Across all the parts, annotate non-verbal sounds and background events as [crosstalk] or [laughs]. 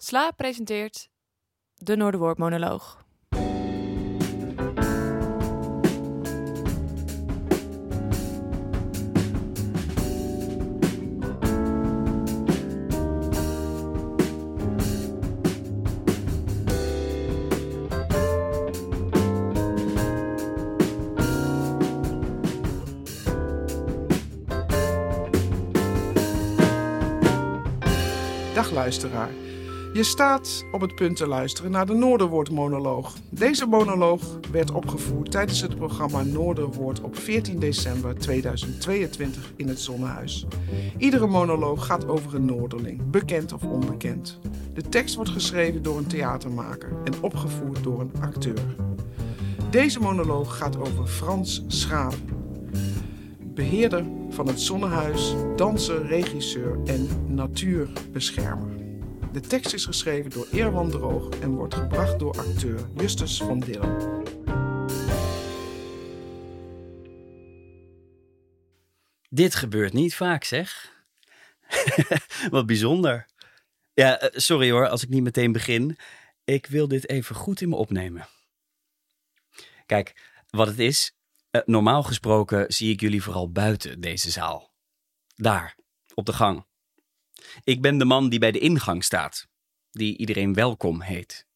Sla presenteert de Noorderwoordmonoloog. Dag luisteraar. Je staat op het punt te luisteren naar de Noorderwoord-monoloog. Deze monoloog werd opgevoerd tijdens het programma Noorderwoord op 14 december 2022 in het Zonnehuis. Iedere monoloog gaat over een Noorderling, bekend of onbekend. De tekst wordt geschreven door een theatermaker en opgevoerd door een acteur. Deze monoloog gaat over Frans Schraven, beheerder van het Zonnehuis, danser, regisseur en natuurbeschermer. De tekst is geschreven door Eerwan Droog en wordt gebracht door acteur Justus van Dillen. Dit gebeurt niet vaak, zeg. [laughs] Wat bijzonder. Ja, eh, sorry hoor, als ik niet meteen begin. Ik wil dit even goed in me opnemen. Kijk, wat het is. eh, normaal gesproken zie ik jullie vooral buiten deze zaal. Daar, op de gang. Ik ben de man die bij de ingang staat, die iedereen welkom heet.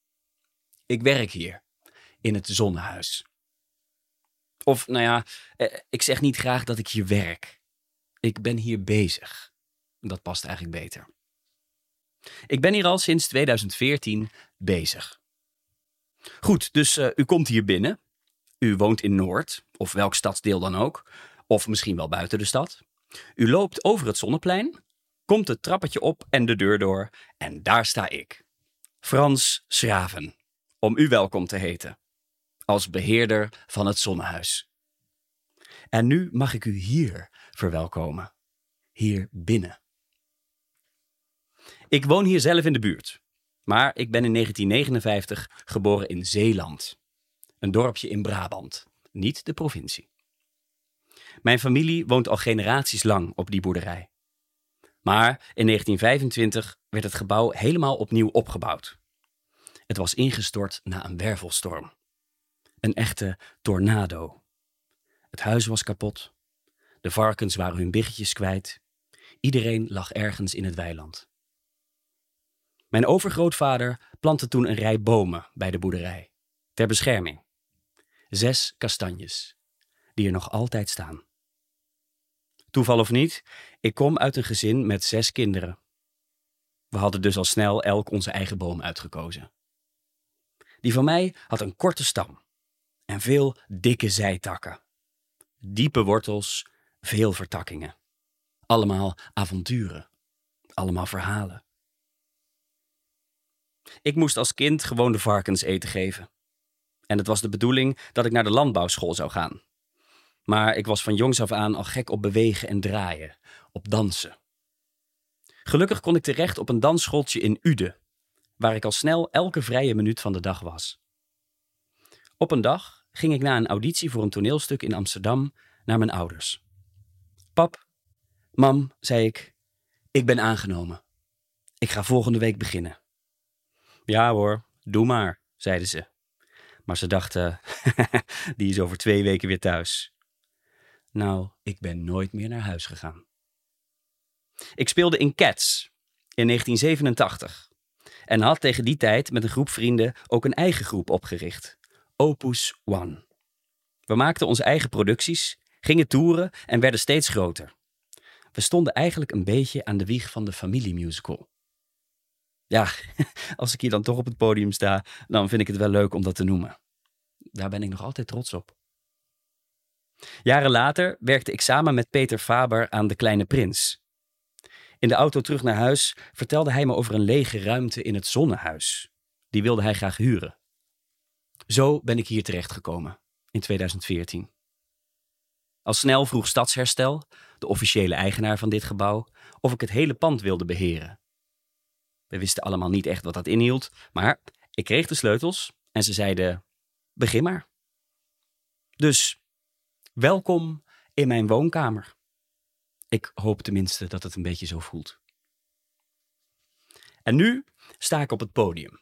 Ik werk hier, in het zonnehuis. Of, nou ja, eh, ik zeg niet graag dat ik hier werk. Ik ben hier bezig. Dat past eigenlijk beter. Ik ben hier al sinds 2014 bezig. Goed, dus eh, u komt hier binnen. U woont in Noord, of welk stadsdeel dan ook. Of misschien wel buiten de stad. U loopt over het zonneplein, komt het trappetje op en de deur door. En daar sta ik. Frans Schraven, om u welkom te heten. Als beheerder van het zonnehuis. En nu mag ik u hier verwelkomen. Hier binnen. Ik woon hier zelf in de buurt. Maar ik ben in 1959 geboren in Zeeland. Een dorpje in Brabant, niet de provincie. Mijn familie woont al generaties lang op die boerderij. Maar in 1925 werd het gebouw helemaal opnieuw opgebouwd. Het was ingestort na een wervelstorm. Een echte tornado. Het huis was kapot. De varkens waren hun biggetjes kwijt. Iedereen lag ergens in het weiland. Mijn overgrootvader plantte toen een rij bomen bij de boerderij, ter bescherming. Zes kastanjes, die er nog altijd staan. Toeval of niet, ik kom uit een gezin met zes kinderen. We hadden dus al snel elk onze eigen boom uitgekozen. Die van mij had een korte stam en veel dikke zijtakken. Diepe wortels, veel vertakkingen. Allemaal avonturen, allemaal verhalen. Ik moest als kind gewoon de varkens eten geven. En het was de bedoeling dat ik naar de landbouwschool zou gaan. Maar ik was van jongs af aan al gek op bewegen en draaien, op dansen. Gelukkig kon ik terecht op een dansschooltje in Uden, waar ik al snel elke vrije minuut van de dag was. Op een dag ging ik na een auditie voor een toneelstuk in Amsterdam naar mijn ouders. Pap, mam, zei ik, ik ben aangenomen. Ik ga volgende week beginnen. Ja hoor, doe maar, zeiden ze. Maar ze dachten, [laughs] die is over twee weken weer thuis. Nou, ik ben nooit meer naar huis gegaan. Ik speelde in Cats in 1987 en had tegen die tijd met een groep vrienden ook een eigen groep opgericht, Opus One. We maakten onze eigen producties, gingen toeren en werden steeds groter. We stonden eigenlijk een beetje aan de wieg van de familiemusical. Ja, [laughs] als ik hier dan toch op het podium sta, dan vind ik het wel leuk om dat te noemen. Daar ben ik nog altijd trots op. Jaren later werkte ik samen met Peter Faber aan De Kleine Prins. In de auto terug naar huis vertelde hij me over een lege ruimte in het zonnehuis. Die wilde hij graag huren. Zo ben ik hier terechtgekomen in 2014. Al snel vroeg Stadsherstel, de officiële eigenaar van dit gebouw, of ik het hele pand wilde beheren. We wisten allemaal niet echt wat dat inhield, maar ik kreeg de sleutels en ze zeiden: begin maar. Dus welkom in mijn woonkamer. Ik hoop tenminste dat het een beetje zo voelt. En nu sta ik op het podium.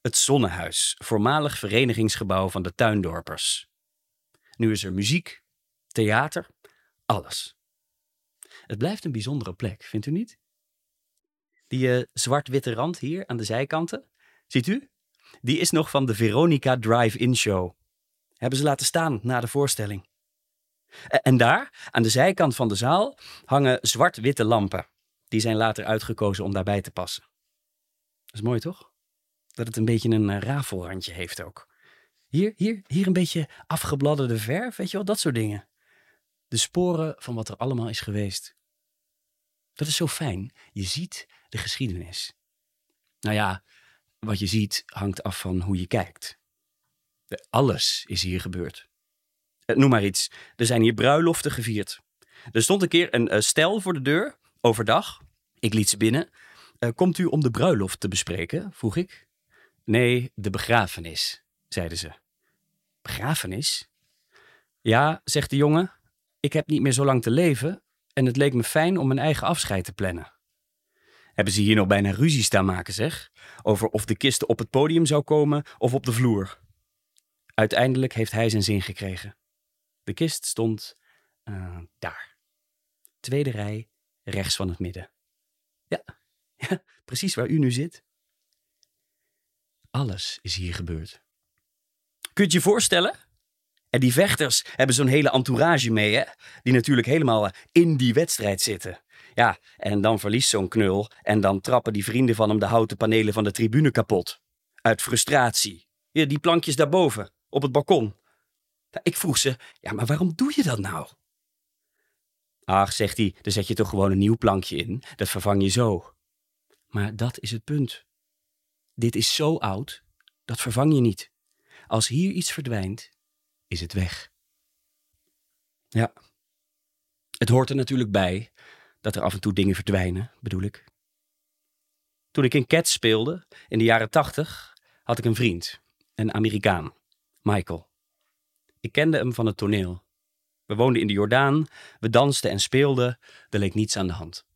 Het Zonnehuis, voormalig verenigingsgebouw van de tuindorpers. Nu is er muziek, theater, alles. Het blijft een bijzondere plek, vindt u niet? Die uh, zwart-witte rand hier aan de zijkanten, ziet u? Die is nog van de Veronica Drive-In Show. Hebben ze laten staan na de voorstelling. En daar, aan de zijkant van de zaal, hangen zwart-witte lampen. Die zijn later uitgekozen om daarbij te passen. Dat is mooi toch? Dat het een beetje een uh, rafelrandje heeft ook. Hier, hier, hier een beetje afgebladderde verf, weet je wel, dat soort dingen. De sporen van wat er allemaal is geweest. Dat is zo fijn. Je ziet de geschiedenis. Nou ja, wat je ziet hangt af van hoe je kijkt. Alles is hier gebeurd. Eh, noem maar iets. Er zijn hier bruiloften gevierd. Er stond een keer een uh, stel voor de deur, overdag. Ik liet ze binnen. Uh, komt u om de bruiloft te bespreken? vroeg ik. Nee, de begrafenis, zeiden ze. Begrafenis? Ja, zegt de jongen. Ik heb niet meer zo lang te leven en het leek me fijn om mijn eigen afscheid te plannen. Hebben ze hier nog bijna ruzie staan maken, zeg? Over of de kist op het podium zou komen of op de vloer. Uiteindelijk heeft hij zijn zin gekregen. De kist stond uh, daar. Tweede rij, rechts van het midden. Ja, [laughs] ja, precies waar u nu zit. Alles is hier gebeurd. Kun je je voorstellen? En die vechters hebben zo'n hele entourage mee, hè? Die natuurlijk helemaal in die wedstrijd zitten. Ja, en dan verliest zo'n knul en dan trappen die vrienden van hem de houten panelen van de tribune kapot. Uit frustratie. Die plankjes daarboven, op het balkon. Ik vroeg ze, ja, maar waarom doe je dat nou? Ach, zegt hij, dan zet je toch gewoon een nieuw plankje in. Dat vervang je zo. Maar dat is het punt. Dit is zo oud, dat vervang je niet. Als hier iets verdwijnt, is het weg. Ja. Het hoort er natuurlijk bij dat er af en toe dingen verdwijnen, bedoel ik. Toen ik in Cats speelde, in de jaren tachtig, had ik een vriend, een Amerikaan, Michael. Ik kende hem van het toneel. We woonden in de Jordaan, we dansten en speelden, er leek niets aan de hand.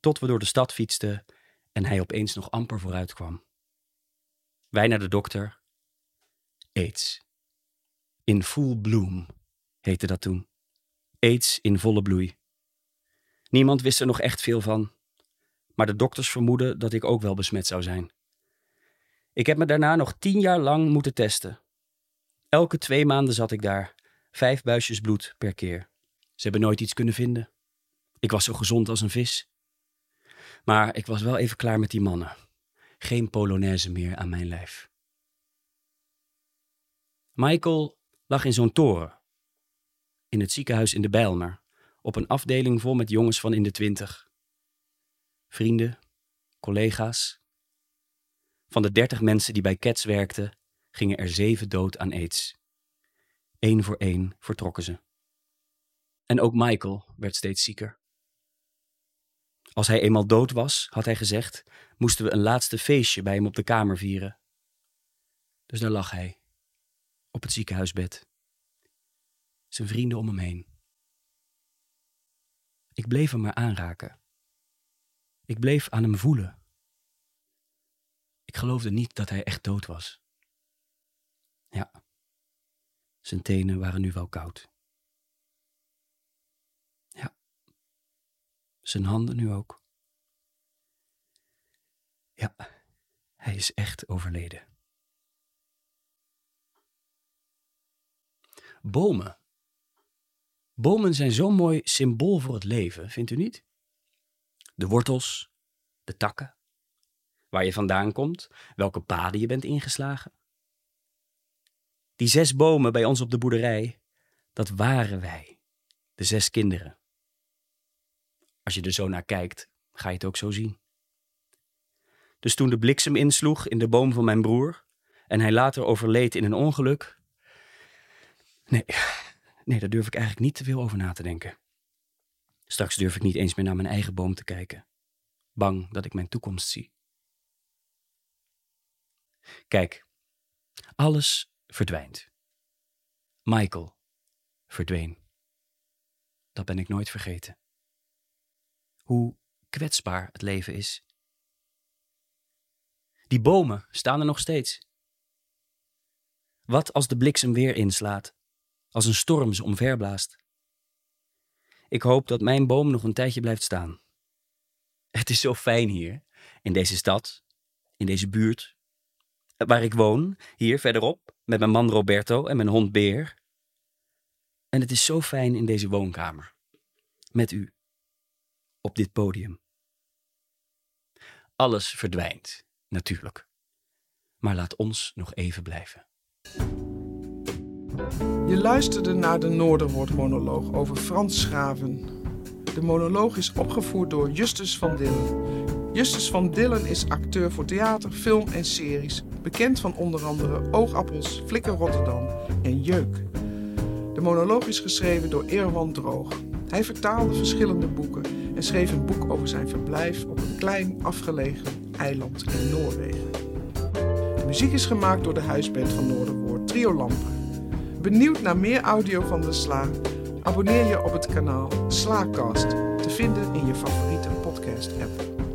Tot we door de stad fietsten en hij opeens nog amper vooruit kwam. Wij naar de dokter. AIDS. In full bloom heette dat toen. AIDS in volle bloei. Niemand wist er nog echt veel van, maar de dokters vermoeden dat ik ook wel besmet zou zijn. Ik heb me daarna nog tien jaar lang moeten testen. Elke twee maanden zat ik daar, vijf buisjes bloed per keer. Ze hebben nooit iets kunnen vinden. Ik was zo gezond als een vis. Maar ik was wel even klaar met die mannen. Geen polonaise meer aan mijn lijf. Michael lag in zo'n toren. In het ziekenhuis in de Bijlmer, op een afdeling vol met jongens van in de twintig. Vrienden, collega's. Van de dertig mensen die bij Cats werkten, gingen er zeven dood aan aids. Eén voor één vertrokken ze. En ook Michael werd steeds zieker. Als hij eenmaal dood was, had hij gezegd, moesten we een laatste feestje bij hem op de kamer vieren. Dus daar lag hij, op het ziekenhuisbed. Zijn vrienden om hem heen. Ik bleef hem maar aanraken. Ik bleef aan hem voelen. Ik geloofde niet dat hij echt dood was. Ja, zijn tenen waren nu wel koud. Ja, zijn handen nu ook. Ja, hij is echt overleden. Bomen. Bomen zijn zo'n mooi symbool voor het leven, vindt u niet? De wortels, de takken, waar je vandaan komt, welke paden je bent ingeslagen. Die zes bomen bij ons op de boerderij, dat waren wij, de zes kinderen. Als je er zo naar kijkt, ga je het ook zo zien. Dus toen de bliksem insloeg in de boom van mijn broer en hij later overleed in een ongeluk, Nee, nee, daar durf ik eigenlijk niet te veel over na te denken. Straks durf ik niet eens meer naar mijn eigen boom te kijken. Bang dat ik mijn toekomst zie. Kijk, alles verdwijnt. Michael verdween. Dat ben ik nooit vergeten. Hoe kwetsbaar het leven is. Die bomen staan er nog steeds. Wat als de bliksem weer inslaat, als een storm ze omverblaast? Ik hoop dat mijn boom nog een tijdje blijft staan. Het is zo fijn hier, in deze stad, in deze buurt, waar ik woon, hier verderop, met mijn man Roberto en mijn hond Beer. En het is zo fijn in deze woonkamer, met u, op dit podium. Alles verdwijnt, natuurlijk. Maar laat ons nog even blijven. Je luisterde naar de Noorderwoord-monoloog over Frans Schaven. De monoloog is opgevoerd door Justus van Dillen. Justus van Dillen is acteur voor theater, film en series. Bekend van onder andere Oogappels, Flikker Rotterdam en Jeuk. De monoloog is geschreven door Erwan Droog. Hij vertaalde verschillende boeken en schreef een boek over zijn verblijf op een klein afgelegen eiland in Noorwegen. Muziek is gemaakt door de huisband van Noorderwoord, Trio Lamper. Benieuwd naar meer audio van de Sla? Abonneer je op het kanaal Slaacast, te vinden in je favoriete podcast-app.